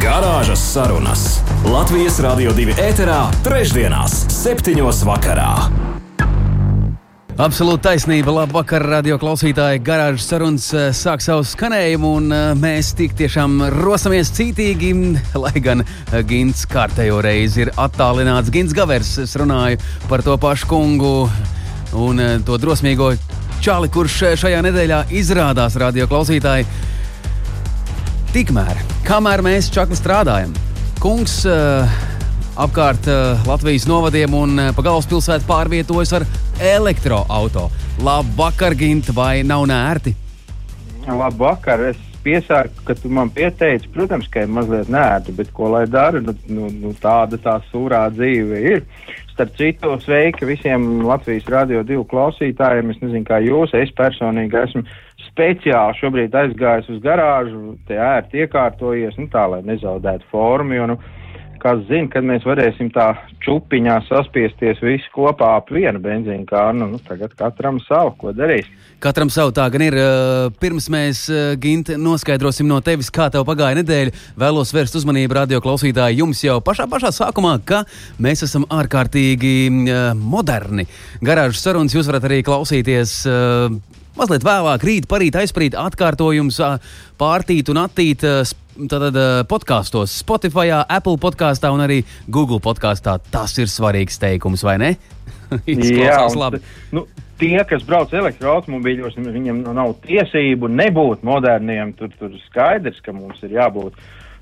Garāžas sarunas Latvijas Rādio 2 ēterā, trešdienās, septiņos vakarā. Absolūti taisnība. Labvakar, radio klausītāji. Garāžas sarunas eh, sāk savu skanējumu, un eh, mēs tik tiešām rosamies cītīgi, lai gan eh, Gins kārtējo reizi ir attālināts. Gins Gavers, es runāju par to pašu kungu un to drosmīgo čāli, kurš šajā nedēļā izrādās radio klausītāji. Tikmēr, kamēr mēs čakli strādājam, kungs uh, apkārt uh, Latvijas novadiem un uh, pa galvaspilsētu pārvietojas ar elektroautorātu. Labvakar, Gint, vai nav nērti? Labvakar, es piesāku, ka tu man pieteici. Protams, ka ir mazliet nērti, bet ko lai dara? Nu, nu, nu, tāda tā sūrā dzīve ir. Starp citu, sveiki visiem Latvijas radio divu klausītājiem. Es nezinu, kā jūs, es personīgi esmu speciāli šobrīd aizgājis uz garāžu, te ērti iekārtojies, nu tā, lai nezaudētu formu, jo, nu, kas zina, kad mēs varēsim tā čupiņā saspiesties visi kopā ap vienu benzīnu kāru, nu, nu, tagad katram savu, ko darīs. Katram savu tā gan ir. Pirms mēs, Gint, noskaidrosim no tevis, kā tev pagāja nedēļa, vēlos vērst uzmanību radio klausītāji jums jau pašā pašā sākumā, ka mēs esam ārkārtīgi moderni. Garāžas sarunas jūs varat arī klausīties Mazliet vēlāk, rīt, parīt, aizprīt, atkārtojums, pārtīt un attīt tātad, podkāstos, Spotify, Apple podkāstā un arī Google podkāstā. Tas ir svarīgs teikums, vai ne? Jā, labi. Nu, tie, kas brauc elektroautobīļos, viņiem nav tiesību nebūt moderniem. Tur, tur skaidrs, ka mums ir jābūt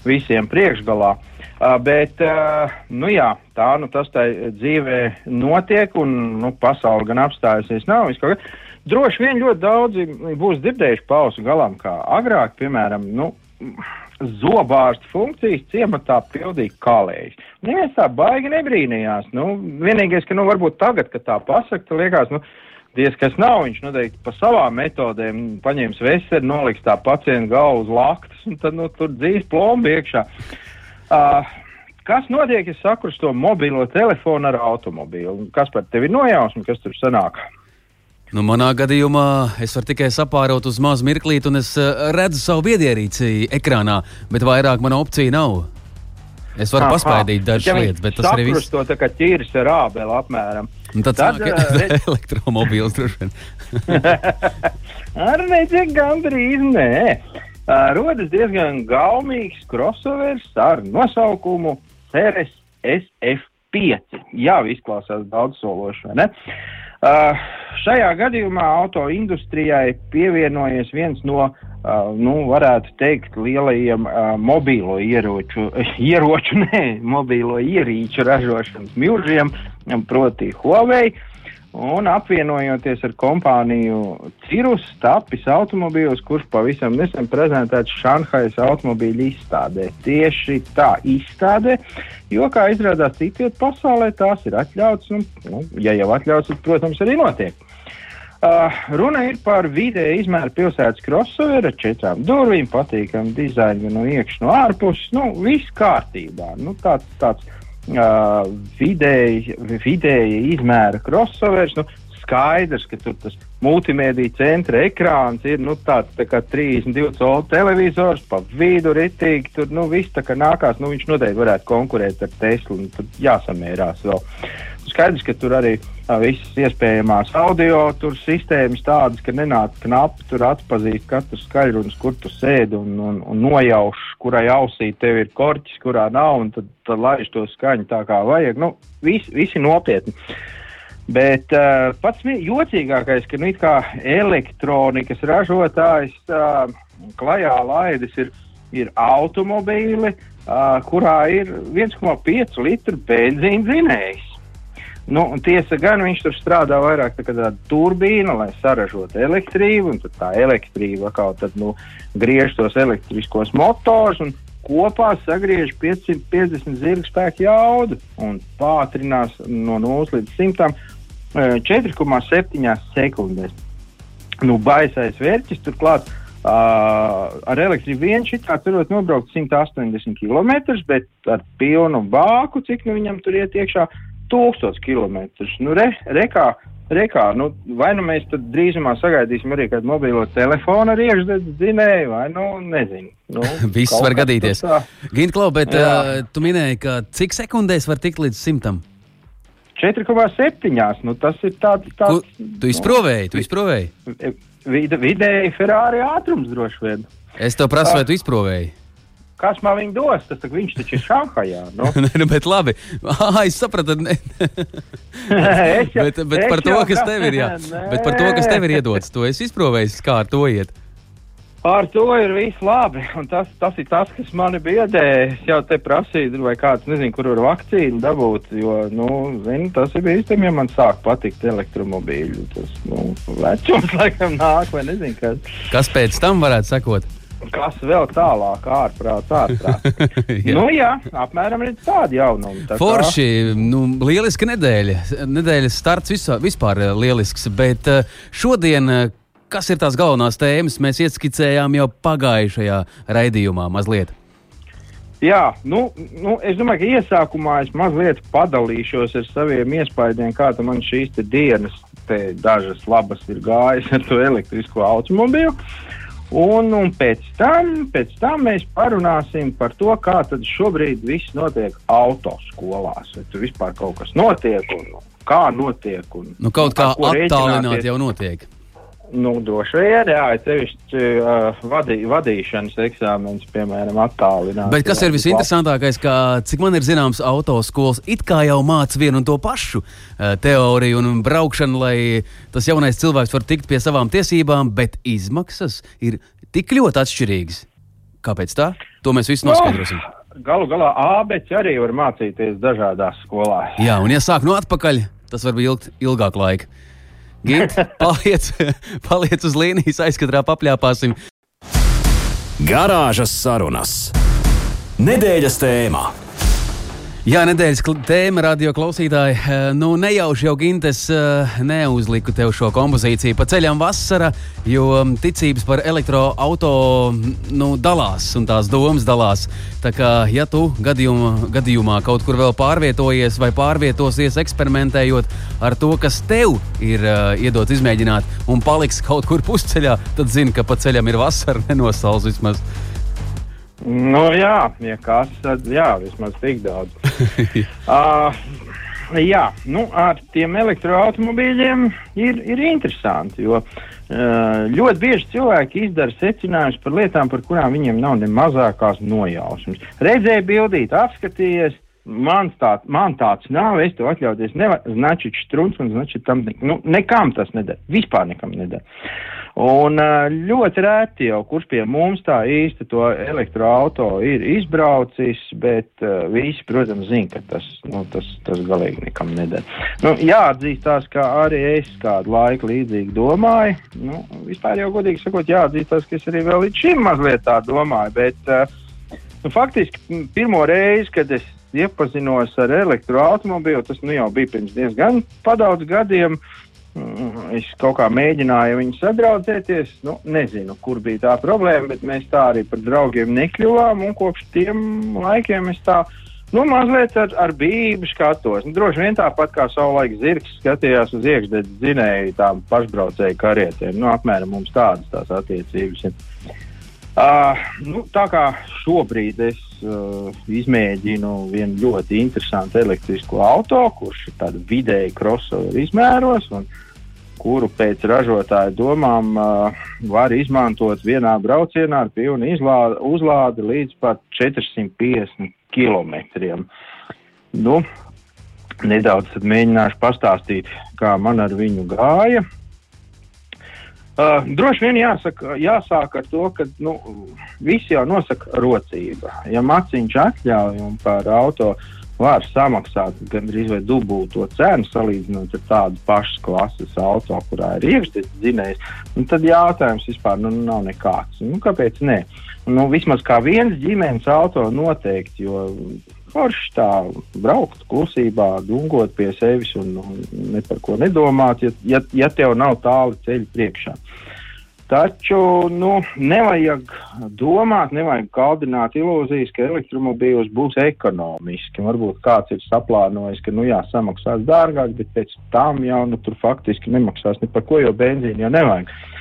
visiem priekšgalā. Uh, bet, uh, nu jā, tā nu tas tā dzīvē notiek, un nu, pasaule gan apstājusies nav. Viskaut, Droši vien ļoti daudzi būs dzirdējuši pausu galam, kā agrāk, piemēram, nu, zobārstu funkcijas ciematā pildīja kalējs. Neviens tā baigi nebrīnījās. Nu, vienīgais, ka, nu, varbūt tagad, kad tā pasaka, liekas, nu, Diez kas nav, viņš noteikti pa savām metodēm paņems veseli, noliks tā pacienta galvu uz laktas un tad nu, tur dzīs plombi iekšā. Uh, kas notiek, ja sakurs to mobilo telefonu ar automobīlu? Kas par tevi nojausmu, kas tur sanāk? Nu, manā gadījumā es varu tikai sapārot uz mazu mirklīti, un es uh, redzu savu viedierīci ekrānā, bet vairāk man opcija nav. Es varu Aha. paspaidīt dažas ja lietas, bet tas arī viss. to tā kā ķīris ar ābeli apmēram. Un tad tad uh, elektromobīls droši vien. ar necik gandrīz nē. Uh, rodas diezgan gaumīgs crossovers ar nosaukumu Ceres SF5. Jā, izklausās daudz sološi, vai ne? Uh, Uh, šajā gadījumā auto industrijai pievienojies viens no, uh, nu, varētu teikt, lielajiem uh, mobīlo ieroču, ieroču, nē, mobīlo ierīču ražošanas milžiem, proti Huawei. Uh, Un apvienojoties ar kompāniju Cirrus, tapis automobīls, kurš pavisam nesen prezentēts Šanhajas automobīļu izstādē. Tieši tā izstādē, jo, kā izrādās citiet pasaulē, tās ir atļauts, un, nu, ja jau atļauts, tad, protams, arī notiek. Uh, runa ir par vidēju izmēru pilsētas crossover ar četrām durvīm, patīkamu dizainu no iekšas, no ārpuses. Nu, viss kārtībā. Nu, tāds, tāds uh, vidēji, vidēji izmēra crossovers. Nu, skaidrs, ka tur tas multimediju centra ekrāns ir nu, tāds tā kā 32 colu televizors, pa vidu ritīgi. Tur nu, viss tā kā nākās, nu, viņš noteikti varētu konkurēt ar Teslu, un tur jāsamērās vēl. Skaidrs, ka tur arī uh, visas iespējamās audio sistēmas tādas, ka nenāk knapi tur atpazīt katru skaļrunas, kur tu sēdi un, un, un nojauš, kurai ausī tev ir korķis, kurā nav, un tad, tad laiž to skaņu tā kā vajag. Nu, visi, visi nopietni. Bet uh, pats jocīgākais, ka nu, elektronikas ražotājs uh, klajā laidis ir, ir automobīli, uh, kurā ir 1,5 litru benzīna dzinējs. Nu, tiesa gan viņš tur strādā vairāk tā kā tāda turbīna, lai saražotu elektrību, un tā elektrība kaut tad nu, griež tos elektriskos motors, un kopā sagriež 550 zirga spēku jaudu un pātrinās no 0 līdz 100 4,7 sekundēs. Nu, baisais vērķis turklāt. Uh, ar elektrību vien šitā tur var nobraukt 180 km, bet ar pilnu bāku, cik nu viņam tur iet iekšā, 1000 km. Nu, re, rekā, rekā, nu, vai nu mēs tad drīzumā sagaidīsim arī kādu mobilo telefonu ar iekšzemes dzinēju, vai nu nezinu. Nu, Viss var gadīties. Gint Klau, bet Jā. uh, tu minēji, ka cik sekundēs var tikt līdz simtam? 4,7. Nu, tas ir tāds. tāds Ku, tu izprovēji, tu izprovēji. Vide, vidēji Ferrari ātrums droši vien. Es tev prasu, vai tu izprovēji. Kas man viņu dos? Tas tak, viņš taču ir Šanhajā. Nu? Nē, nu, bet labi. Ah, es sapratu. Ne... es jau, bet, bet par to, kas tev ir, jā. Bet par to, kas tev ir iedots, to es izprovējis, kā ar to iet. Ar to ir viss labi. Un tas, tas ir tas, kas mani biedē. Es jau te prasīju, vai kāds nezinu, kur var vakcīnu dabūt. Jo, nu, zini, tas ir bīstami, ja man sāk patikt elektromobīļi. Tas, nu, vecums laikam nāk, vai nezinu, kas. Kas pēc tam varētu sekot? Kas vēl tālāk, ārprāts, ārprāts. jā. Nu, jā, apmēram tāda jaunuma. Tā Forši, kā... nu, lieliska nedēļa. Nedēļas starts visā, vispār lielisks, bet šodien kas ir tās galvenās tēmas, mēs ieskicējām jau pagājušajā raidījumā mazliet. Jā, nu, nu, es domāju, ka iesākumā es mazliet padalīšos ar saviem iespaidiem, kāda man šīs dienas, dažas labas ir gājusi ar to elektrisko automobīlu. Un, un pēc, tam, pēc tam mēs parunāsim par to, kā tad šobrīd viss notiek autoskolās. Vai tur vispār kaut kas notiek un kā notiek. Un, nu, kaut kā attālināti jau notiek. Nu, droši vien, jā, sevišķi uh, vadī, vadīšanas eksāmenis, piemēram, attālināts. Bet kas ir visinteresantākais, ka, cik man ir zināms, autoskolas it kā jau māca vienu un to pašu uh, teoriju un braukšanu, lai tas jaunais cilvēks var tikt pie savām tiesībām, bet izmaksas ir tik ļoti atšķirīgas. Kāpēc tā? To mēs visi noskaidrosim. No, galu galā ABC arī var mācīties dažādās skolās. Jā, un ja sāk no atpakaļ, tas var būt ilgāk laika. Gint, paliec, paliec uz līnijas, aizkadrā papļāpāsim. Garāžas sarunas. Nedēļas tēmā. Jā, nedēļas tēma, radio klausītāji. Eh, nu, nejauši jau Gintes eh, neuzliku tev šo kompozīciju pa ceļam vasara, jo mm, ticības par elektroautorātu nu, dalās un tās domas dalās. Tā kā, ja tu gadījumā, gadījumā kaut kur vēl pārvietojies vai pārvietosies, eksperimentējot ar to, kas tev ir uh, iedots izmēģināt, un paliks kaut kur pusceļā, tad zini, ka pa ceļam ir vasara, nenosals vismaz. Nu, jā, ja kas tad, jā, vismaz tik daudz. uh, jā, nu, ar tiem elektroautomobīļiem ir, ir interesanti, jo uh, ļoti bieži cilvēki izdara secinājumus par lietām, par kurām viņiem nav ne mazākās nojausmas. Redzēja bildīt, apskatījies, man, tā, man tāds nav, es to atļauties nevaru, znači strunts un znači tam, nu, nekam tas nedara, vispār nekam nedara. Un ļoti rēti jau, kurš pie mums tā īsti to elektroauto ir izbraucis, bet uh, visi, protams, zina, ka tas, nu, tas, tas galīgi nekam nedara. Nu, jāatzīstās, ka arī es kādu laiku līdzīgi domāju. Nu, vispār jau godīgi sakot, jāatzīstās, ka es arī vēl līdz šim mazliet tā domāju, bet uh, nu, faktiski pirmo reizi, kad es iepazinos ar elektroautomobīlu, tas nu, jau bija pirms diezgan padaudz gadiem. Mm, es kaut kā mēģināju viņu sadraudzēties. Nu, nezinu, kur bija tā problēma, bet mēs tā arī par draugiem nekļuvām. Kopš tiem laikiem es tā nu, mazliet ar, ar bību skatos. Nu, droši vien tāpat kā savulaik zirgs skatījās uz iekšzemes dzinēju, tām pašbraucēju karietēm. Nu, apmēram mums tādas tās attiecības ir. Uh, nu, tā kā šobrīd es uh, izmēģinu vienu ļoti interesantu elektrisku auto, kurš ir tāds vidēji crossover izmēros, un kuru pēc ražotāja domām uh, var izmantot vienā braucienā ar pilnu izlādi, uzlādi līdz pat 450 km. Nu, nedaudz mēģināšu pastāstīt, kā man ar viņu gāja. Uh, droši vien jāsaka, jāsāk ar to, ka nu, visi jau nosaka rocība. Ja maciņš atļauj un par auto var samaksāt gandrīz vai dubulto cenu salīdzinot ar tādu pašu klases auto, kurā ir iekšzemes dzinējs. Tad jautājums vispār nu, nav nekāds. Nu, kāpēc ne? Nu, vismaz kā viens ģimenes auto noteikti, jo forši tā braukt klusībā, dungot pie sevis un, un ne par ko nedomāt, ja, ja, ja tev nav tālu ceļu priekšā. Taču nu, nevajag domāt, nevajag kaldināt ilūzijas, ka elektromobīls būs ekonomiski. Varbūt kāds ir saplānojis, ka nu, jā, samaksās dārgāk, bet pēc tam jau nu, tur faktiski nemaksās ne par ko, jo benzīnu jau nevajag. Uh,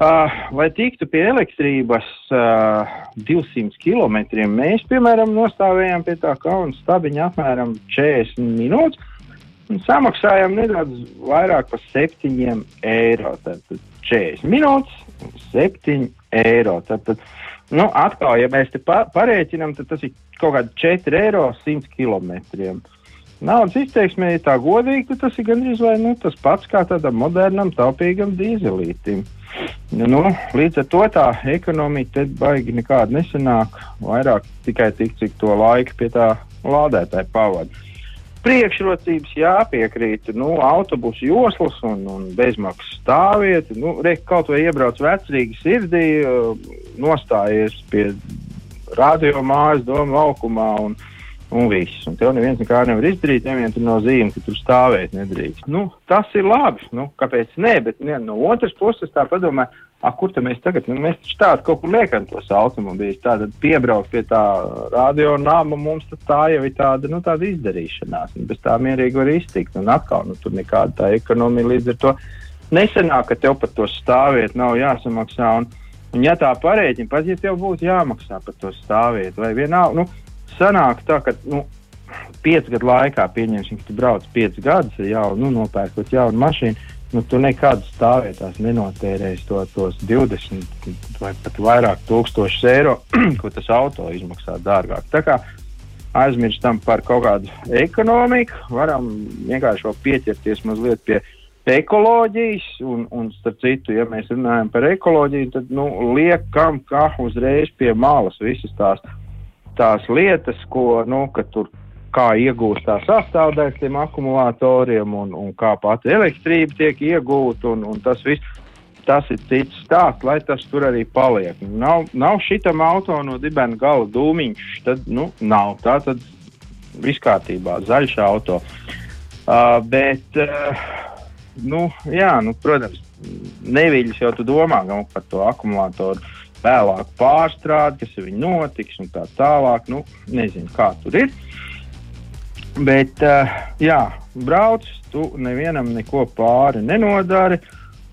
lai tiktu pie elektrības uh, 200 km, mēs, piemēram, nostājām pie tā kauna stabiņa apmēram 40 minūtes un samaksājām nedaudz vairāk par 7 eiro. Tātad 40 minūtes, 7 eiro. Tātad, nu, atkal, ja mēs te pa parēķinām, tad tas ir kaut kādi 4 eiro 100 km. Naudas izteiksmē ir tā godīgi, tas ir gandrīz vai nu, tas pats kā tādam modernam, taupīgam dīzelītim. Nu, nu, līdz ar to tā ekonomika baigi nekāda nesanāk, vairāk tikai tik, cik to laiku pie tā lādētāja pavada. Priekšrocības jāpiekrīt, nu, autobusu joslas un, un bezmaksas stāvvieta. Nu, re, kaut vai iebrauc vecrīgi sirdī, nostājies pie radio mājas, domu laukumā un, un viss. Un tev neviens nekā nevar izdarīt, neviens tur no zīmēm, ka tur stāvēt nedrīkst. Nu, tas ir labi, nu, kāpēc ne, bet ne, no otras puses tā padomā, ah, kur tad mēs tagad, nu, mēs taču tādu kaut kur liekam tos automobīļus, tātad piebraukt pie tā radio nāma, mums tā jau ir tāda, nu, tāda izdarīšanās, un bez tā mierīgi var iztikt, un atkal, nu, tur nekāda tā ekonomija līdz ar to. Nesenāk, ka tev par to stāviet nav jāsamaksā, un, un ja tā pareiķina, pat ja tev būtu jāmaksā par to stāviet, vai vienalga, nu, sanāk tā, ka nu, piecu gadu laikā, pieņemsim, ka tu brauc piecus gadus jaunu, nu, nopērkot jaunu mašīnu, nu, tu nekad stāvvietās nenotērēsi to, tos 20 vai pat vairāk tūkstošus eiro, ko tas auto izmaksā dārgāk. Tā kā aizmirstam par kaut kādu ekonomiku, varam vienkārši pieķerties mazliet pie ekoloģijas, un, un starp citu, ja mēs runājam par ekoloģiju, tad nu, liekam, kā uzreiz pie malas visas tās tās lietas, ko nu, tur kā iegūst tā sastāvdaļas tiem akumulatoriem un, un kā pati elektrība tiek iegūta un, un tas viss. Tas ir cits stāsts, lai tas tur arī paliek. Nav, nav šitam auto no dibena gala dūmiņš, tad nu, nav. Tā tad viss kārtībā, zaļš auto. Uh, bet, uh, nu, jā, nu, protams, neviļas jau tu domā par to akumulātoru vēlāk pārstrādi, kas ar viņu notiks un tā tālāk. Nu, nezinu, kā tur ir. Bet, uh, jā, brauc, tu nevienam neko pāri nenodari,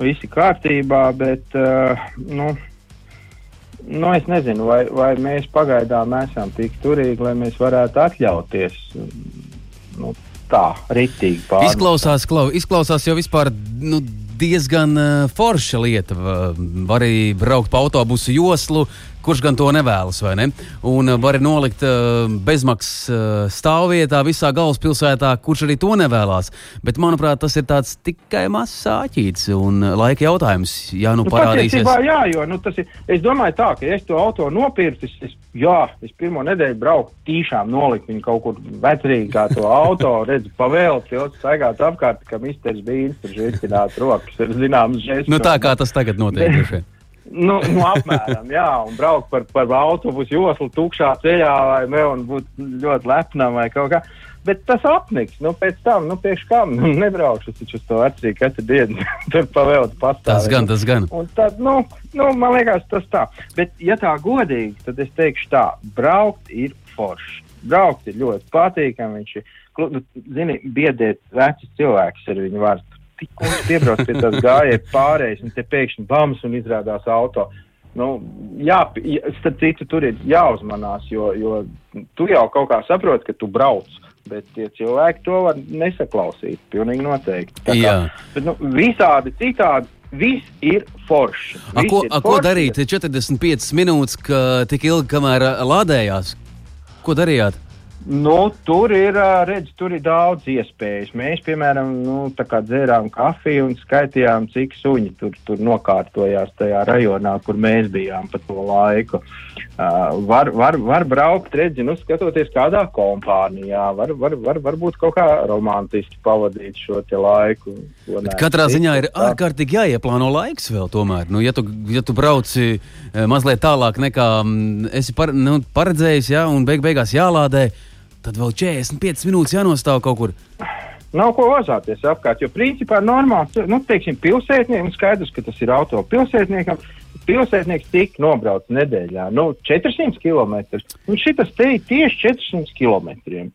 viss ir kārtībā, bet, uh, nu, nu, es nezinu, vai, vai mēs pagaidām esam tik turīgi, lai mēs varētu atļauties nu, tā, ritīgi pāri. Izklausās, klau, izklausās jau vispār. Nu, diezgan uh, forša lieta. Var arī braukt pa autobusu joslu, kurš gan to nevēlas, vai ne? Un uh, var nolikt uh, bezmaksas uh, stāvvietā visā galvaspilsētā, kurš arī to nevēlas. Bet, manuprāt, tas ir tikai mazs sāķīts un laika jautājums. Jā, nu, nu parādīsies. Jā, jo nu, tas ir. Es domāju, tā, ka ja es to auto nopirku, es, jā, es pirmo nedēļu braucu tīšām nolikt viņu kaut kur vecrīgi kā to auto, redzu pavēlu, tilts staigāt apkārt, ka misters Bīns tur žēstināt rokas, ir zināms žēst. Nu tā kā tas tagad notiek. Nu, nu, apmēram, jā, un braukt par, par autobusu joslu tukšā ceļā vai un būt ļoti lepnam vai kaut kā. Bet tas apniks, nu, pēc tam, nu, priekš kam, nu, nebraukšu uz to vecrīgu katru dienu, tur pavēlēt pastāvēt. Tas gan, tas gan. Un tad, nu, nu, man liekas, tas tā. Bet, ja tā godīgi, tad es teikšu tā, braukt ir forši. Braukt ir ļoti patīkami, viņš ir, nu, zini, biedēt vecus cilvēkus ar viņu vārdu tikko piebrauc pie tās gājēji pārējais, un te pēkšņi bams un izrādās auto. Nu, jā, starp citu, tur ir jāuzmanās, jo, jo tu jau kaut kā saproti, ka tu brauc. Bet tie cilvēki to var nesaklausīt. Pilnīgi noteikti. Tā kā, bet, nu, visādi citādi Viss ir forši. A, ko, ir a, ko darīt? 45 minūtes, ka tik ilgi, kamēr lādējās. Ko darījāt? Nu, tur ir, redz, tur ir daudz iespējas. Mēs, piemēram, nu, dzērām kafiju un skaitījām, cik suņi tur, tur nokārtojās tajā rajonā, kur mēs bijām pa to laiku. Uh, var, var, var braukt, redzi, nu, skatoties kādā kompānijā, var, var, var, varbūt kaut kā romantiski pavadīt šo laiku. Katrā ziņā ir ārkārtīgi jāieplāno laiks vēl. Tomēr. Nu, ja, tu, ja tu brauci mazliet tālāk nekā mm, esi par, nu, paredzējis, ja, un beig beigās jālādē, tad vēl 45 minūtes jānostāv kaut kur. Nav ko vazāties apkārt, jo principā normāli, nu, teiksim, pilsētniekam skaidrs, ka tas ir auto pilsētniekam. Pilsētnieks tik nobrauc nedēļā, nu, 400 km. Un šitas te ir tieši 400 km.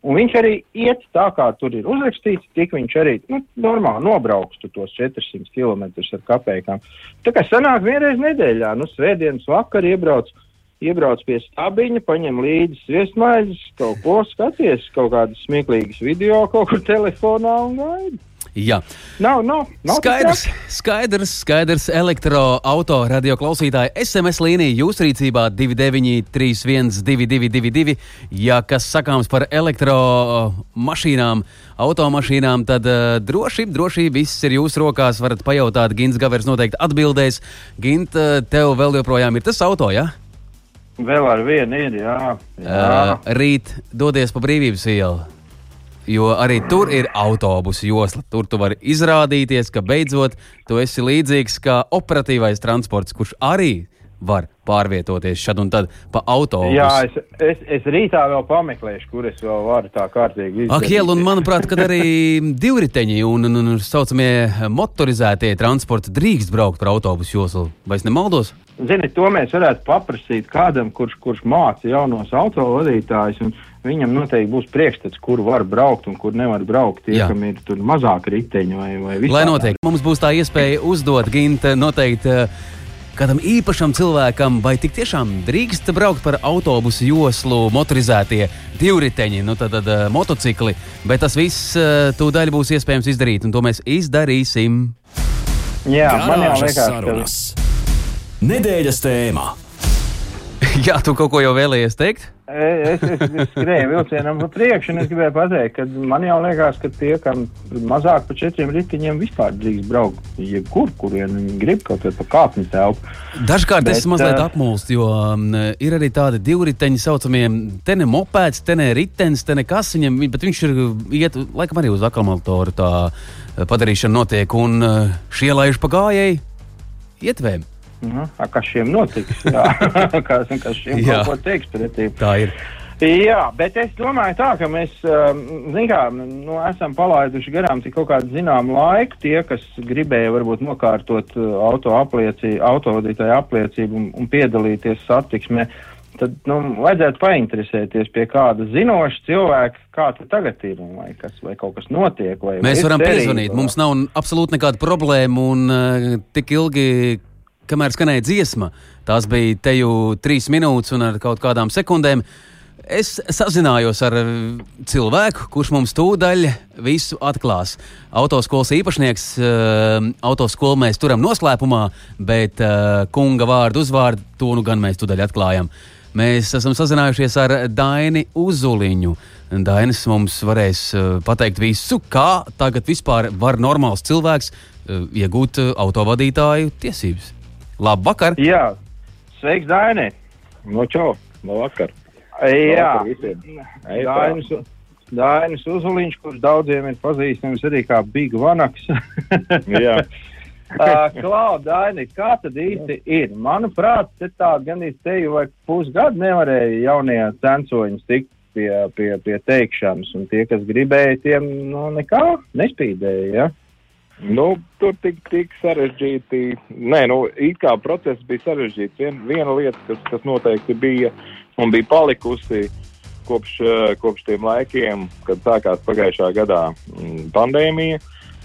Un viņš arī iet tā, kā tur ir uzrakstīts, tik viņš arī, nu, normāli nobrauks tu tos 400 km ar kapekām. Tā kā sanāk vienreiz nedēļā, nu, svētdienas vakar iebrauc, iebrauc pie stabiņa, paņem līdzi sviestmaizes, kaut ko skaties, kaut kādas smieklīgas video kaut kur telefonā un gaidi. Jā. Nav, nav, nav Skaidrs, skaidrs, skaidrs. Elektroautorāta radio klausītāja SMS līnija jūsu rīcībā 293, 222, ja kas sakāms par elektromašīnām, automašīnām, tad uh, droši, droši viss ir jūsu rokās. Varat pajautāt, Gins Gavers noteikti atbildēs. Gint, uh, tev vēl joprojām ir tas auto, ja? Vēl ar vienu ir, jā. jā. Uh, rīt dodies pa brīvības ielu. Jo arī tur ir autobusu josla. Tur tu vari izrādīties, ka beidzot tu esi līdzīgs kā operatīvais transports, kurš arī var pārvietoties šad un tad pa autobusu. Jā, es, es, es rītā vēl pameklēšu, kur es vēl varu tā kārtīgi izdarīt. Ak, Jēl, un manuprāt, kad arī divriteņi un, un, un saucamie motorizētie transporti drīkst braukt par autobusu joslu. Vai es nemaldos? Zini, to mēs varētu paprasīt kādam, kurš, kurš māca jaunos autovadītājus. un Viņam noteikti būs priekšstats, kur var braukt un kur nevar braukt. Tie, Jā. kam ir tur mazāk riteņu vai, vai Lai visādāk. notiek, mums būs tā iespēja uzdot Ginta noteikti. eh, Kādam īpašam cilvēkam, vai tik tiešām drīkst braukt par autobusu joslu, motorizētie divriteņi, nu tad, tad eh, motocikli, bet tas viss eh, tūdaļ būs iespējams izdarīt, un to mēs izdarīsim. Jā, man jau Garāžas liekas, ka sarunas. Nedēļas tēmā. Jā, tu kaut ko jau vēlējies teikt? Es, es, es skrēju vilcienam pa priekšu, un es gribēju pateikt, ka man jau liekas, ka tie, kam mazāk par četriem riteņiem, vispār drīkst braukt. Jebkur, kurien viņi grib kaut kādā pa kāpņu telpu. Dažkārt Bet, es mazliet apmulstu, jo ir arī tādi divriteņi, saucamie, te ne mopēds, te ne ritenis, te ne kas viņam, bet viņš ir iet, laikam arī uz akumulātoru tā padarīšana notiek, un šie laiž pa gājēji ietvēm. Nu, kas šiem notiks? Jā, kas, kas šiem Jā. kaut ko teiks pretī. Tā ir. Jā, bet es domāju, tā, ka mēs um, kā, nu, esam palaiduši garām tik kaut kādu zināmu laiku. Tie, kas gribēja varbūt nokārtot uh, auto apliecību, autovadītāju apliecību un, un piedalīties satiksmē, tad nu, vajadzētu painteresēties pie kāda zinoša cilvēka, kā tas tagad ir, un vai, kas, vai kaut kas notiek. Vai Mēs ir varam piezvanīt. Mums nav absolūti nekāda problēma. Un uh, tik ilgi, kamēr skanēja dziesma, tās bija te jau trīs minūtes un ar kaut kādām sekundēm. Es sazinājos ar uh, cilvēku, kurš mums tūdaļ visu atklās. Autoskolas īpašnieks, uh, autoskolu mēs turam noslēpumā, bet uh, kunga vārdu uzvārdu to nu gan mēs tūdaļ atklājam. Mēs esam sazinājušies ar Daini Uzuliņu. Dainis mums varēs pateikt visu, kā tagad vispār var normāls cilvēks iegūt autovadītāju tiesības. Labvakar! Jā, sveiks, Daini! No čau, no vakar. Jā, Labvakar tā. Dainis, Dainis Uzuliņš, kurš daudziem ir pazīstams arī kā Big Vanaks. Jā. Uh, Klau, Daini, kā tad īsti ir? Manuprāt, te tā gan ir te jau vai pusgadu nevarēja jaunie censoņi tikt pie, pie, pie teikšanas, un tie, kas gribēja, tiem nu, nekā nespīdēja, ja? Nu, tur tik, tik sarežģīti. Nē, nu, it kā process bija sarežģīts. Vien, viena lieta, kas, kas noteikti bija un bija palikusi kopš, eh, kopš tiem laikiem, kad sākās pagājušā gadā mm, pandēmija,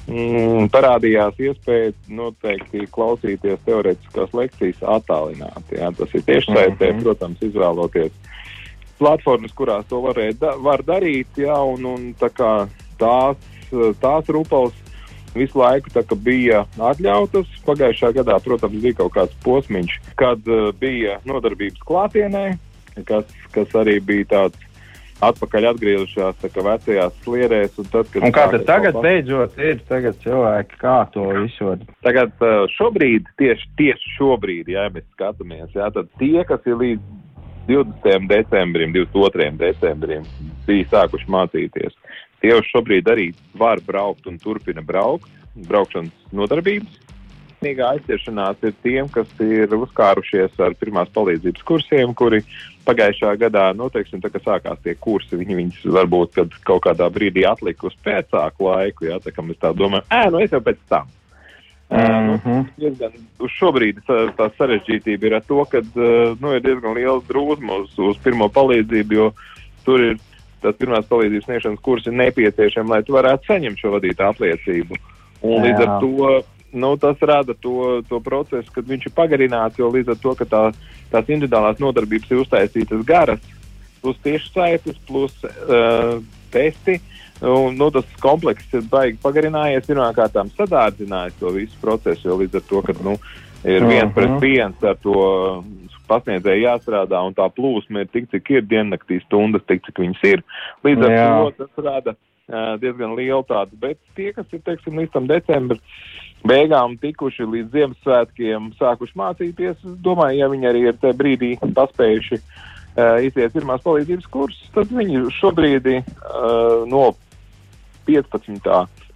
mm, parādījās iespēja noteikti klausīties teorētiskās lekcijas attālināti. Jā, tas ir tieši saistē, Mhm. protams, izvēloties platformas, kurās to varēja da var darīt, jā, un, un tā kā tās, tās rupals visu laiku tā, bija atļautas. Pagājušā gadā, protams, bija kaut kāds posmiņš, kad uh, bija nodarbības klātienē, kas, kas arī bija tāds atpakaļ atgriežas vecajās sliedēs. Un, tad, un kā tad tagad pas... beidzot ir tagad cilvēki, kā to visu? Tagad šobrīd, tieši, tieši šobrīd, ja mēs skatāmies, jā, tad tie, kas ir līdz 20. decembrim, 22. decembrim, bija sākuši mācīties, tie jau šobrīd arī var braukt un turpina braukt, braukšanas nodarbības. Vienīgā aizķeršanās ir tiem, kas ir uzkārušies ar pirmās palīdzības kursiem, kuri pagājušā gadā, nu, teiksim, tā kā sākās tie kursi, viņi viņus varbūt kaut kādā brīdī atlika uz pēcāku laiku, jā, tā kā mēs tā domājam, ē, nu es jau pēc tam. Mm -hmm. uh, nu, uz šobrīd tā, tā sarežģītība ir ar to, ka uh, nu, ir diezgan liels drūzma uz, uz pirmo palīdzību, jo tur ir tas pirmās palīdzības sniegšanas kurs ir nepieciešams, lai tu varētu saņemt šo vadītāju apliecību. Un līdz ar to nu, tas rada to, to procesu, kad viņš ir pagarināts, jo līdz ar to, ka tā, tās individuālās nodarbības ir uztaisītas garas, plus tiešsaites, plus uh, testi. Un, nu, tas komplekss ir baigi pagarinājies, pirmkārt, sadārdzinājis to visu procesu, jo līdz ar to, ka nu, ir viens pret mhm. viens ar to pasniedzēju jāstrādā, un tā plūsma ir tik, cik ir diennaktī stundas, tik, cik viņas ir. Līdz ar Jā. to tas rada uh, diezgan lielu tādu, bet tie, kas ir, teiksim, līdz tam decembrim, beigām tikuši līdz Ziemassvētkiem, sākuši mācīties. Es domāju, ja viņi arī ir tajā brīdī paspējuši uh, iziet pirmās palīdzības kursus, tad viņi šobrīd uh, no 15.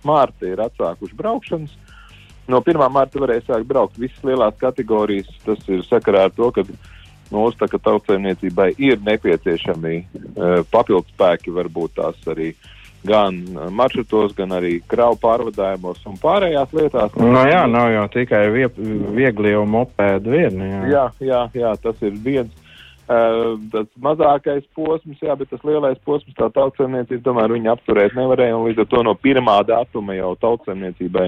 mārta ir atsākuši braukšanas. No 1. mārta varēja sākt braukt visas lielās kategorijas. Tas ir sakarā ar to, ka mūsu tā, tautsēmniecībai ir nepieciešami uh, papildus spēki, varbūt tās arī gan maršrutos, gan arī kravu pārvadājumos un pārējās lietās. No nu jā, nav jau tikai vie, viegli jau mopēdu vieni. Jā. jā, jā, jā, tas ir viens. Uh, tas mazākais posms, jā, bet tas lielais posms, tā tautsēmniecība, tomēr viņi apturēt nevarēja, un līdz ar to no pirmā datuma jau tautsēmniecībai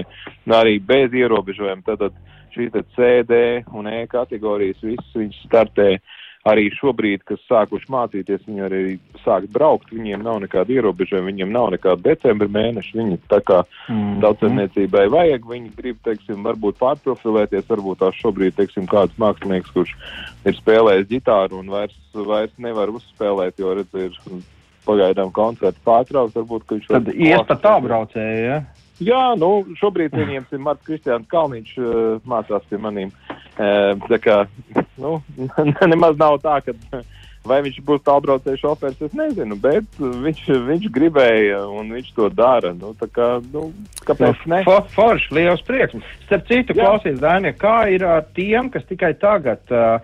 arī bez ierobežojuma, tad šī CD un E kategorijas viss viņš startē uh, arī šobrīd, kas sākuši mācīties, viņi arī sāk braukt, viņiem nav nekāda ierobežojuma, viņiem nav nekāda decembra mēneša, viņi tā kā mm. daudzcerniecībai vajag, viņi grib, teiksim, varbūt pārprofilēties, varbūt tās šobrīd, teiksim, kāds mākslinieks, kurš ir spēlējis ģitāru un vairs, vairs nevar uzspēlēt, jo, redz, ir pagaidām koncerts pārtraukts, varbūt, ka viņš Tad ies pa tā braucēju, ja? Jā, nu, šobrīd viņiem ir Marks Kristiāns Kalniņš mācās pie manīm. Uh, tā kā, nu, nemaz nav tā, ka vai viņš būs tālbraucēju šofērs, es nezinu, bet viņš, viņš gribēja un viņš to dara. Nu, kā, nu, kāpēc ne? For, forši, liels prieks. Starp citu, klausies, Dainie, kā ir ar tiem, kas tikai tagad uh,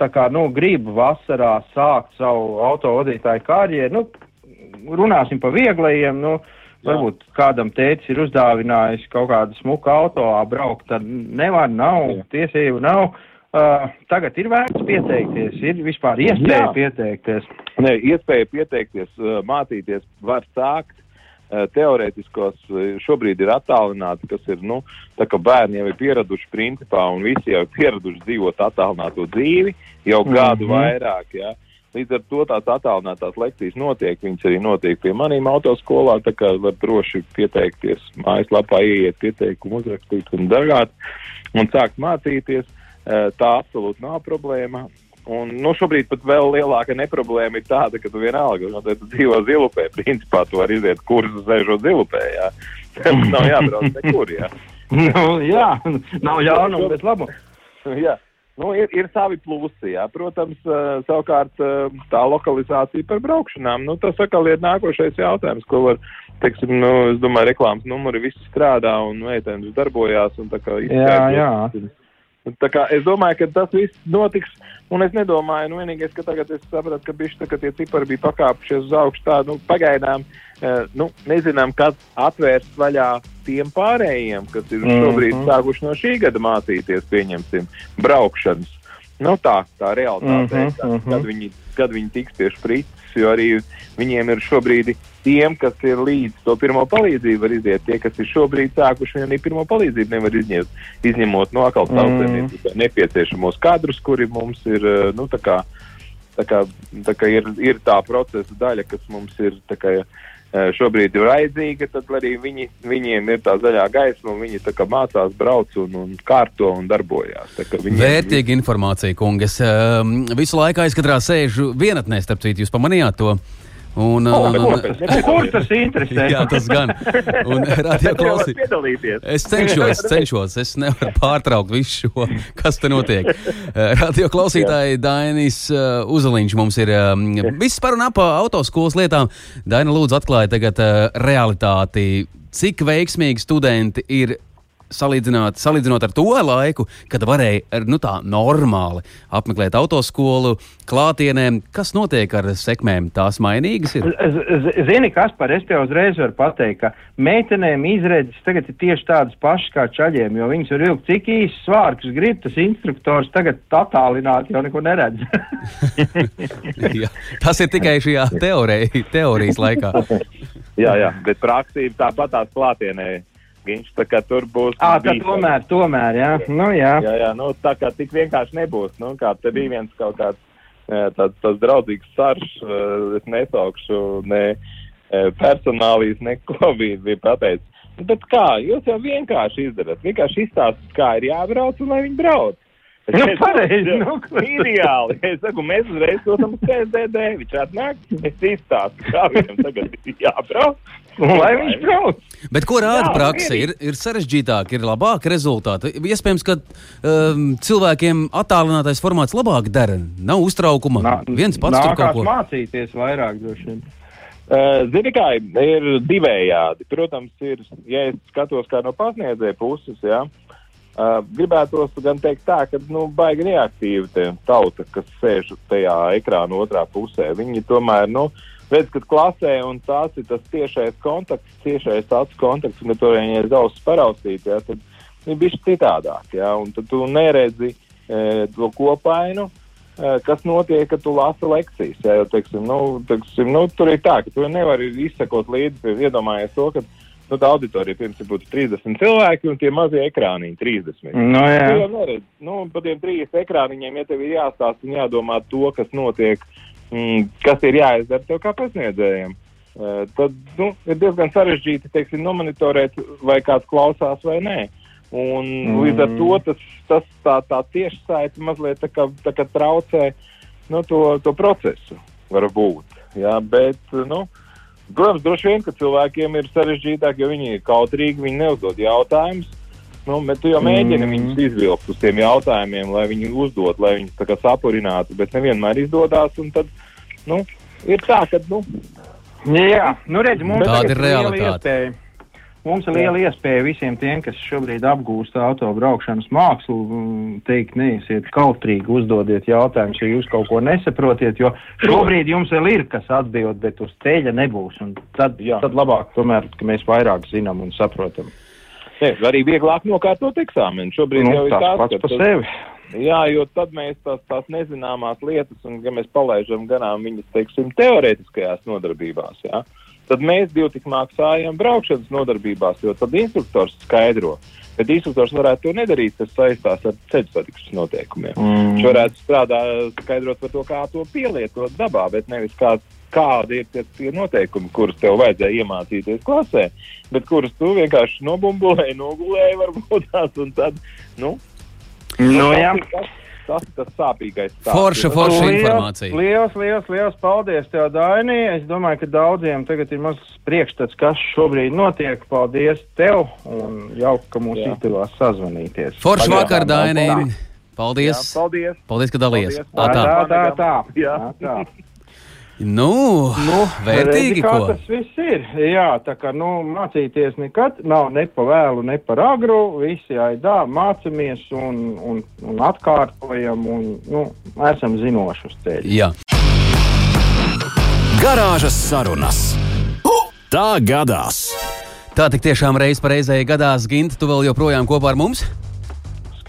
tā kā, nu, grib vasarā sākt savu autovadītāju karjeru, nu, runāsim pa vieglajiem, nu, uh, Varbūt kādam tēcis ir uzdāvinājis kaut kādu smuku auto, braukt, tad nevar, nav, Jā. tiesību nav. Uh, tagad ir vērts pieteikties, ir vispār iespēja Jā. pieteikties. Nē, iespēja pieteikties, uh, mācīties var sākt. Uh, teorētiskos uh, šobrīd ir attālināti, kas ir, nu, tā kā bērni jau ir pieraduši principā un visi jau ir pieraduši dzīvot attālināto dzīvi jau gadu mm -hmm. vairāk, jā. Ja? Līdz ar to tās attālinātās lekcijas notiek, viņas arī notiek pie manīm autoskolā, tā kā var droši pieteikties mājaslapā, ieiet pieteikumu, uzrakstīt un darāt un sākt mācīties. Tā absolūti nav problēma. Un, nu, šobrīd pat vēl lielāka neproblēma ir tāda, ka tu vienalga, no, tu dzīvo zilupē, principā tu vari iziet kursus sēžot zilupē, jā. Tev nav jābrauc nekur, jā. nu, jā, nav ļaunuma, bet labu. jā. Nu, ir, ir savi plusi, jā. Protams, savukārt tā lokalizācija par braukšanām, nu, tas atkal ir nākošais jautājums, ko var, teiksim, nu, es domāju, reklāmas numuri visi strādā un meitenes darbojās un tā kā izskatās. Jā, jā. Kā es domāju, ka tas viss notiks, un es nedomāju, nu, vienīgais, ka tagad es sapratu, ka bišķi, tā, tie cipari bija pakāpušies uz augšu tā, nu, pagaidām, uh, nu, nezinām, kad atvērs vaļā tiem pārējiem, kas ir šobrīd mm -hmm. sākuši no šī gada mācīties, pieņemsim, braukšanas. Nu, tā, tā realitāte, mm -hmm, kad, mm -hmm. kad, viņi, kad viņi tiks pie sprites, jo arī viņiem ir šobrīd tiem, kas ir līdz to pirmo palīdzību, var iziet. Tie, kas ir šobrīd sākuši, arī pirmo palīdzību nevar izņemt, izņemot no atkal tautsēmniecības mm nepieciešamos kadrus, kuri mums ir, eh, nu, tā kā, tā kā, tā kā ir, ir tā procesa daļa, kas mums ir, tā kā, šobrīd ir vajadzīga, tad arī viņi, viņiem ir tā zaļā gaisma, un viņi mācās, brauc un, un kārto un darbojās. Viņiem, Vērtīga viņi... informācija, kungas. Um, visu laiku aizkadrā sēžu vienatnē, starp citu, jūs pamanījāt to. Un, Oh, un, un, un, Kur tas interesē? jā, tas gan. Un klausī. Es cenšos, cenšos, es nevaru pārtraukt visu šo, kas te notiek. Eh, Radio klausītāji Dainis uh, Uzaliņš mums ir um, viss par un ap autoskolas lietām. Daina lūdzu atklāja tagad uh, realitāti, cik veiksmīgi studenti ir salīdzināt, salīdzinot ar to laiku, kad varēja ar, nu, tā normāli apmeklēt autoskolu, klātienēm. Kas notiek ar sekmēm? Tās mainīgas ir. Zini, kas par es tev uzreiz varu pateikt, ka meitenēm izredzes tagad ir tieši tādas pašas kā čaļiem, jo viņas var ilgt cik īsi svārkus grib, tas instruktors tagad attālināt jau neko neredz. Jā, tas ir tikai šajā teorē, teorijas laikā. Jā, jā, bet praksība tāpat tās klātienē. Viņš tā kā tur būs. Ā, tad bīstami. tomēr, tomēr, jā. Nu, jā. Jā, jā, nu, tā kā tik vienkārši nebūs. Nu, kā te bija viens kaut kāds tāds, tāds draudzīgs sarš, es nesaukšu ne personālijas, ne covid bija pateicis. Nu, Bet kā, jūs jau vienkārši izdarat, vienkārši izstāstat, kā ir jābrauc un lai viņi brauc. Nu, pareizi, nu. Ideāli. Es saku, mēs uzreiz dosim CSDD. Viņš atnāk, es izstāstu, kā viņam tagad ir jābrauc. Lai viņš brauc. Bet ko rāda praksa? Ir, ir sarežģītāk, ir labāki rezultāti. Iespējams, ka um, cilvēkiem attālinātais formāts labāk dara. Nav uztraukuma. Nā- Viens pats tur kaut ko. mācīties vairāk droši vien. Uh, Zini, kā ir divējādi. Protams, ir, ja es skatos kā no pasniedzēja puses, jā, uh, gribētos gan teikt tā, ka, nu, baigi reaktīvi tauta, kas sēž tajā ekrāna otrā pusē. Viņi tomēr, nu, redz, ka klasē un tās ir tas tiešais kontakts, tiešais acu kontakts, un, ja to viņi ir daudz paraustīt, jā, tad ir bišķi citādāk, un tad tu neredzi e, to kopainu, Eh, kas notiek, kad tu lasi lekcijas. Jā, jo, teiksim, nu, teiksim, nu, tur ir tā, ka tu nevari izsekot līdzi, iedomājies to, ka nu, tā auditorija pirms būtu 30 cilvēki un tie mazie ekrāniņi 30. Nu, jā. Tu jau neredzi, nu, pa tiem trīs ekrāniņiem, ja tev ir jāstāsta un jādomā to, kas notiek, mm, kas ir jāizdara tev kā pasniedzējiem, eh, tad nu, ir diezgan sarežģīti teiksim, nomonitorēt, vai kāds klausās vai nē. Un mm. līdz ar to tas, tas tā, tā tieši saite mazliet tā kā, tā kā traucē nu, to, to procesu, varbūt. Jā, bet, nu, protams, droši vien, ka cilvēkiem ir sarežģītāk, jo viņi ir kautrīgi, viņi neuzdod jautājumus. Nu, bet tu jau mēģini mm. viņus izvilkt uz tiem jautājumiem, lai viņi uzdod, lai viņi tā kā sapurinātu, bet nevienmēr izdodas. un Tad, nu, ir tā, ka, nu, Jā, nu redz, mums Tāda ir realitāte. iespēja. Mums ir liela iespēja visiem tiem, kas šobrīd apgūst autobraukšanas mākslu, mm, teikt, neesiet kautrīgi, uzdodiet jautājumus, ja jūs kaut ko nesaprotiet, jo šobrīd jums vēl ir kas atbild, bet uz ceļa nebūs. Tad, Jā. tad labāk, tomēr, ka mēs vairāk zinām un saprotam. ne, arī vieglāk nokārtot eksāmenu. Šobrīd Nu, jau ir tāds, pats par sevi. Jā, jo tad mēs tās, tās nezināmās lietas, un ja mēs palaidām garām viņas, teiksim, teorētiskajās nodarbībās, jā, tad mēs divi tik maksājam braukšanas nodarbībās, jo tad instruktors skaidro. Bet instruktors varētu to nedarīt, tas saistās ar ceļu satiksmes noteikumiem. Mm. Viņš varētu strādāt, skaidrot par to, kā to pielietot dabā, bet nevis kā, kādi ir tie, tie noteikumi, kurus tev vajadzēja iemācīties klasē, bet kurus tu vienkārši nobumbulēji, nogulēji varbūt tās, un tad, nu, Nu, jā. tas, tas ir tas sāpīgais. stāsts. Forša, forša Liels, informācija. Liels, liels, liels paldies tev, Daini. Es domāju, ka daudziem tagad ir mazs priekšstats, kas šobrīd notiek. Paldies tev un jauka, ka mums izdevās sazvanīties. Forša vakar, tā. Paldies. Jā, paldies. Paldies, ka dalījies. Paldies. Tā, Tā, tā. tā, tā. Jā. tā, tā. Nu, Nu, vērtīgi, redzi, kā ko. tas viss ir. Jā, tā kā nu, mācīties nekad nav ne pa vēlu, ne par agru. Visi aidā mācāmies un, un, un atkārtojam un nu, esam zinoši uz ceļa. Jā. Garāžas sarunas. Tā gadās. Tā tik tiešām reiz reizē gadās, Gint, tu vēl joprojām kopā ar mums?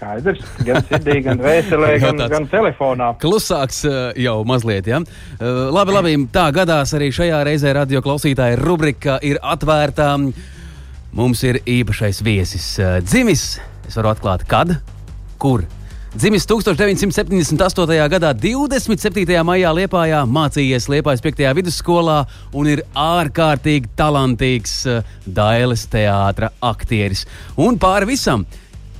Skaidrs, gan sirdī, gan vēselē, gan, gan telefonā. Klusāks eh, jau mazliet, ja? Eh, Labi, labi, tā gadās arī šajā reizē radio klausītāja rubrika ir atvērta. Mums ir īpašais viesis eh, dzimis. Es varu atklāt, kad, kur. Dzimis 1978. gadā, 27. maijā Liepājā, mācījies Liepājas 5. vidusskolā un ir ārkārtīgi talantīgs Dailes teātra aktieris. Un pāri visam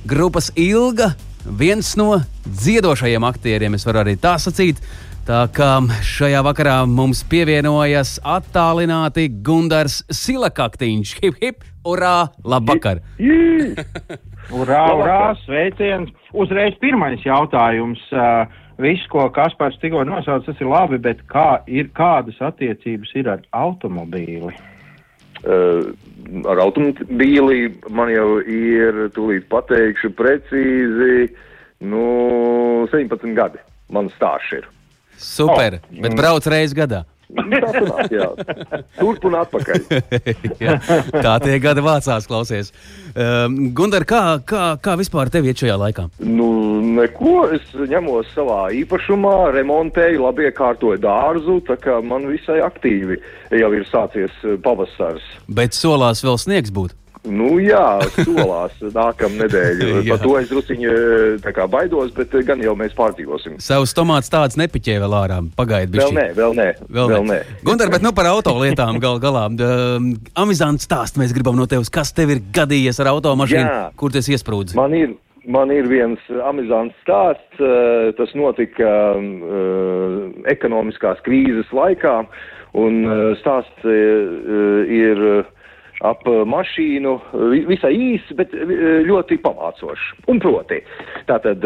grupas Ilga, viens no dziedošajiem aktieriem, es varu arī tā sacīt. Tā kā šajā vakarā mums pievienojas attālināti Gunārs Silakaktiņš. Hip, hip, urā! Labvakar! Urā, urā, sveiciens! Uzreiz pirmais jautājums. Uh, Viss, ko Kaspars tikko nosauca, tas ir labi, bet kā ir, kādas attiecības ir ar automobīli? Uh, ar automobīli man jau ir, tūlīt pateikšu precīzi, nu, 17 gadi. Man stāsts ir. Super! Oh. Bet brauc reizes gadā. Tā sanāk, jā. Turp un atpakaļ. jā, tā tie gadi vācās, klausies. Um, Gundar, kā, kā, kā vispār tev iet šajā laikā? Nu, neko. Es ņemos savā īpašumā, remontēju, labi iekārtoju dārzu, tā kā man visai aktīvi jau ir sācies pavasars. Bet solās vēl sniegs būt? Nu, jā, solās nākamā nedēļa. Par to es druskuļi kā, baidos, bet gan jau mēs pārdzīvosim. Savus tomātus tāds nepiķē vēl ārā. Pagaidiet, vēl nē, vēl nē. Vēl, vēl nē. Gunter, bet nu par autolietām gal galā. Um, Amizants stāst mēs gribam no tevis, kas tev ir gadījies ar automašīnu, jā. kur tas iesprūdis? Man ir. Man ir viens amizants stāsts. Tas notika ekonomiskās krīzes laikā, un stāsts ir ap mašīnu, visai īss, bet ļoti pamācošs. Un proti, tātad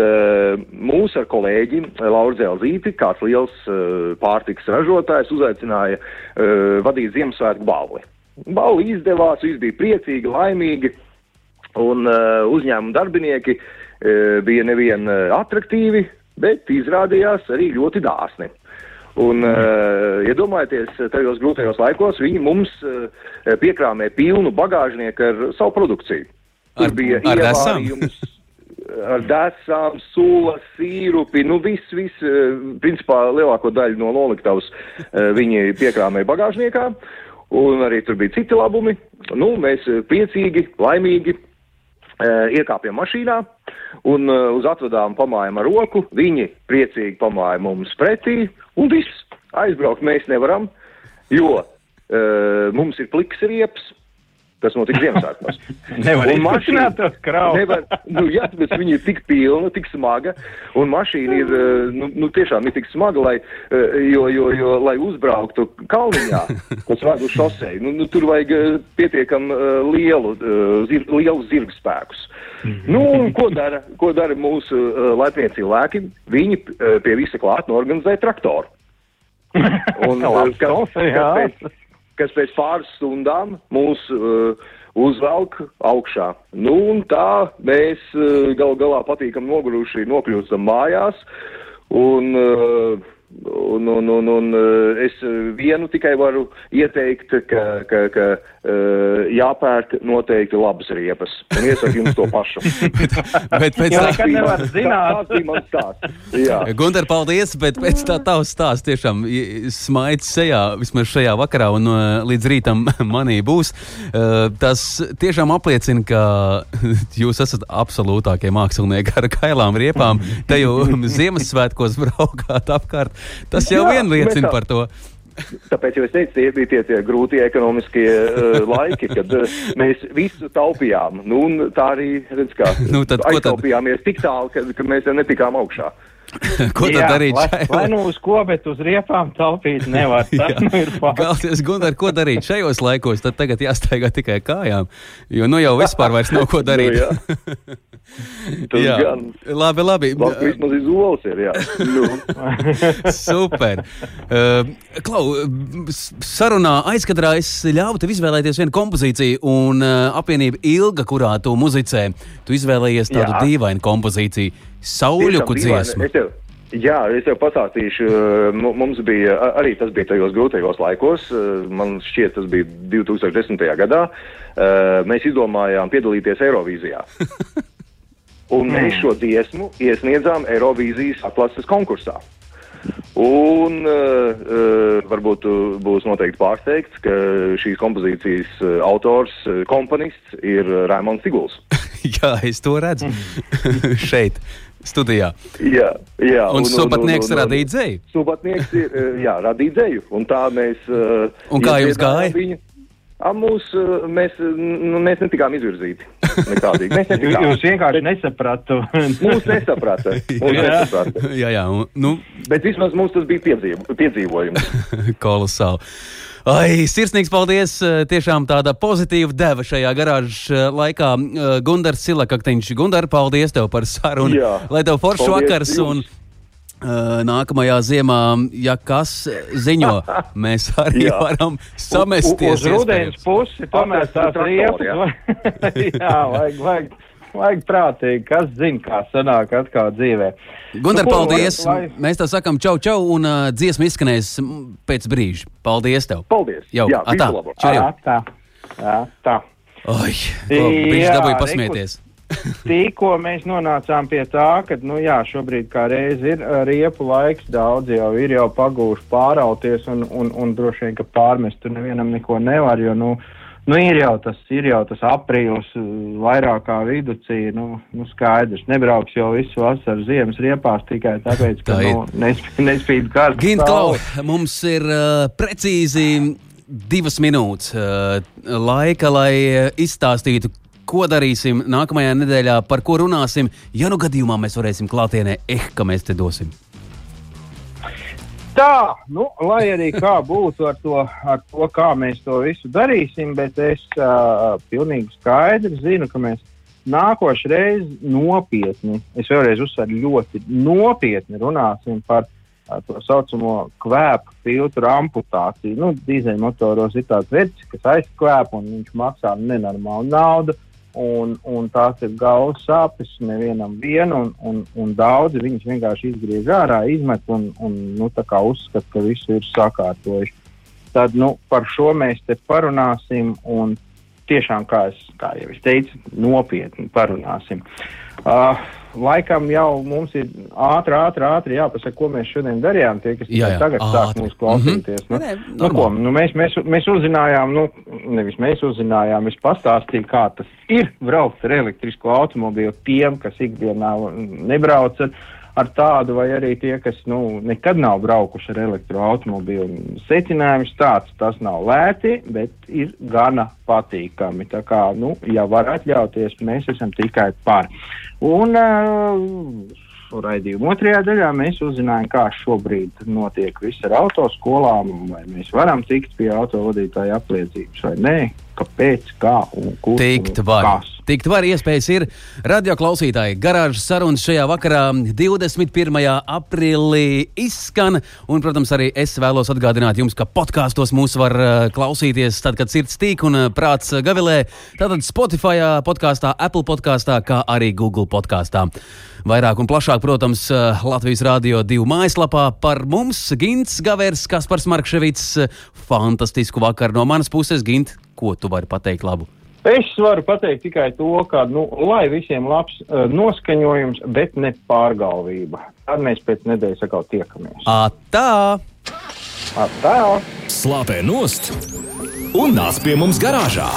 mūs ar kolēģi Lauru Zelzīti, kāds liels pārtiks ražotājs, uzaicināja vadīt Ziemassvētku balli. Balli izdevās, visi bija priecīgi, laimīgi, un uzņēmuma darbinieki bija nevien atraktīvi, bet izrādījās arī ļoti dāsni. Un, uh, iedomājieties, ja tajos grūtajos laikos viņi mums uh, piekrāmē pilnu bagāžnieku ar savu produkciju. Tur ar, bija ar ievārījums. Ar dēsām, sula, sīrupi, nu viss, viss, principā lielāko daļu no noliktavas viņi piekrāmēja bagāžniekā, un arī tur bija citi labumi. Nu, mēs priecīgi, laimīgi iekāpjam mašīnā, un uh, uz atvadām pamājam ar roku, viņi priecīgi pamāja mums pretī, un viss aizbraukt mēs nevaram, jo uh, mums ir pliks rieps. Tas notika Ziemassvētkos. nevar izmašināt tos kraus. Nevar, nu, jā, bet viņi ir tik pilna, tik smaga, un mašīna ir, nu, nu tiešām ir tik smaga, lai, jo, jo, jo, lai uzbrauktu kalniņā, kas ved uz šosei, nu, nu tur vajag pietiekam lielu, zir, lielu zirgu spēkus. -hmm. Nu, un ko dara, ko dara mūsu laipnie cilvēki? Viņi pie visa klāt norganizē traktoru. Un, kas, kas, pēc, kas pēc pāris stundām mūs uh, uzvelk augšā. Nu, un tā mēs uh, gal galā patīkam noguruši nokļūstam mājās. Un, uh, Un, un, un, un es vienu tikai varu ieteikt, ka, ka, ka jāpērk noteikti labas riepas. Un iesaku jums to pašu. bet, bet pēc tam, kad nevar zināt, tas bija mans stāsts. Jā. Gunter, paldies, bet pēc tā tavs stāsts tiešām smaids sejā, vismaz šajā vakarā un līdz rītam manī būs. Tas tiešām apliecina, ka jūs esat absolūtākie mākslinieki ar kailām riepām. Te jau Ziemassvētkos braukāt apkārt. Tas jau vien liecina par to. Tāpēc es teicu, tie bija tie, tie grūtie ekonomiskie uh, laiki, kad uh, mēs visu taupījām. Nu, tā arī, redz, kā nu, tad, aiztaupījāmies tik tālu, ka, ka mēs netikām augšā. ko tad Jā, darīt? Lai, lai nu uz ko, bet uz riepām taupīt nevar. Tas nu ir fakts. Galvenais, Gunār, ko darīt šajos laikos? Tad tagad jāstaigā tikai kājām, jo nu jau vispār vairs nav ko darīt. nu, Tas jā, gan. labi, labi. Labi, vismaz izols ir, jā. Nu. Super. Uh, Klau, sarunā aizkadrā es ļāvu tev izvēlēties vienu kompozīciju, un uh, apvienība Ilga, kurā tu muzicē, tu izvēlējies tādu Jā. dīvainu kompozīciju, Sauļuku dziesmu. Es tev, jā, es tev pastāstīšu, uh, mu- mums bija, arī tas bija tajos grūtajos laikos, uh, man šķiet, tas bija 2010. gadā, uh, mēs izdomājām piedalīties Eirovīzijā. Un mēs šo dziesmu iesniedzām Eirovīzijas atlases konkursā. Un uh, varbūt būs noteikti pārsteigts, ka šīs kompozīcijas autors, komponists ir Raimons Siguls. Jā, es to redzu šeit, studijā. Jā, jā. Un subatnieks radīja dzēju. Subatnieks ir, eh, jā, radīja dzēju, un tā mēs. Uh, Un kā jums gāja? Viņu. A, mūs, uh, mēs, nu, mēs netikām izvirzīti. Nekādīgi. Mēs netikām. Jūs vienkārši nesapratu. Mūs nesaprata. Mūs Jā. nesaprata. jā, jā, un, nu, Bet vismaz mums tas bija piedzīvo, piedzīvojums. kolosāli. Ai, sirsnīgs paldies! eh, Tiešām tāda pozitīva deva šajā garāžas eh, laikā. Eh, Gundars Silakaktiņš, Gundar, paldies tev par sarunu. Jā. Lai tev foršs Paldies vakars un jums. uh, nākamajā ziemā, ja kas ziņo, mēs arī Jā. varam Uz samesties. rudens iespējams. pusi tomēr tās riepas. Jā, vajag, vajag, vajag prātīgi, kas zina, kā sanāk atkal dzīvē. Gundar, Nu, ko, paldies! lai- Mēs tev sakam čau, čau, un uh, dziesma izskanēs pēc brīža. Paldies tev! Paldies! Jau, Jā, atā, čau! Jā, tā. Jā, tā. Oi, dabūja reku- pasmieties. Tikko mēs nonācām pie tā, ka, nu jā, šobrīd kā reiz ir ā, riepu laiks, daudz jau ir jau pagūši pārauties un, un, un droši vien, ka pārmest tur nevienam neko nevar, jo, nu, nu ir jau tas, ir jau tas aprīlis ā, vairāk kā viducī, nu, nu skaidrs, nebrauks jau visu vasaru ziemas riepās tikai tāpēc, ka, Tā ir. nu, nespīd, nespīd kāds. Gint, Klau, mums ir uh, precīzi divas minūtes uh, laika, lai izstāstītu, ko darīsim nākamajā nedēļā, par ko runāsim. Ja nu gadījumā mēs varēsim klātienē, eh, ka mēs te dosim. Tā, nu, lai arī kā būtu ar to, ar to, kā mēs to visu darīsim, bet es uh, pilnīgi skaidri zinu, ka mēs nākošais reizes nopietni, es vēlreiz uzsveru, ļoti nopietni runāsim par uh, to saucamo kvēpu filtru amputāciju. Nu, dīzeļmotoros ir tāds veids, kas aizkvēp un viņš maksā nenormālu naudu. Un, un tās ir galvas sāpes nevienam vienu, un, un, un daudzi viņus vienkārši izgriež ārā, izmet un, un nu, uzskata, ka visu ir sakārtojuši. Tad nu, par šo mēs te parunāsim, un tiešām, kā, es, kā jau es teicu, nopietni parunāsim. Uh, laikam jau mums ir ātri, ātri, ātri jāpasaka, ko mēs šodien darījām. Tie, kas Jā, jā, tagad sāk ātri. mūs klausīties. Mhm. Nu, Nē, nu, ko, nu, mēs, mēs, mēs uzzinājām, nu, nevis mēs uzzinājām, es pastāstīju, kā tas ir braukt ar elektrisko automobīlu tiem, kas ikdienā nebrauc ar, ar tādu, vai arī tie, kas nu, nekad nav braukuši ar elektroautomobīlu. Secinājums tāds, tas nav lēti, bet ir gana patīkami. Tā kā, nu, ja var atļauties, mēs esam tikai par. Un, uh, raidījuma otrajā daļā mēs uzzinājām, kā šobrīd notiek viss ar autoskolām, vai mēs varam tikt pie autovadītāja apliecības vai nē, kāpēc, kā un kur. Tikt un var. kas. Tikt var, iespējas ir. Radio klausītāji, garāžas sarunas šajā vakarā, 21. aprīlī izskan. Un, protams, arī es vēlos atgādināt jums, ka podkāstos mūs var uh, klausīties tad, kad sirds tīk un uh, prāts uh, gavilē. Tātad Spotify, podkāstā, Apple podkāstā, kā arī Google podkāstā. Vairāk un plašāk, protams, Latvijas Rādio 2 mājaslapā par mums Gints Gavers, Kaspars Markševits. Fantastisku vakaru no manas puses, Gint, ko tu vari pateikt labu? Es varu pateikt tikai to, ka, nu, lai visiem labs uh, noskaņojums, bet ne pārgalvība. Tad mēs pēc nedēļas atkal tiekamies. Atā! Tā! Slāpē nost un nāc pie mums garāžā!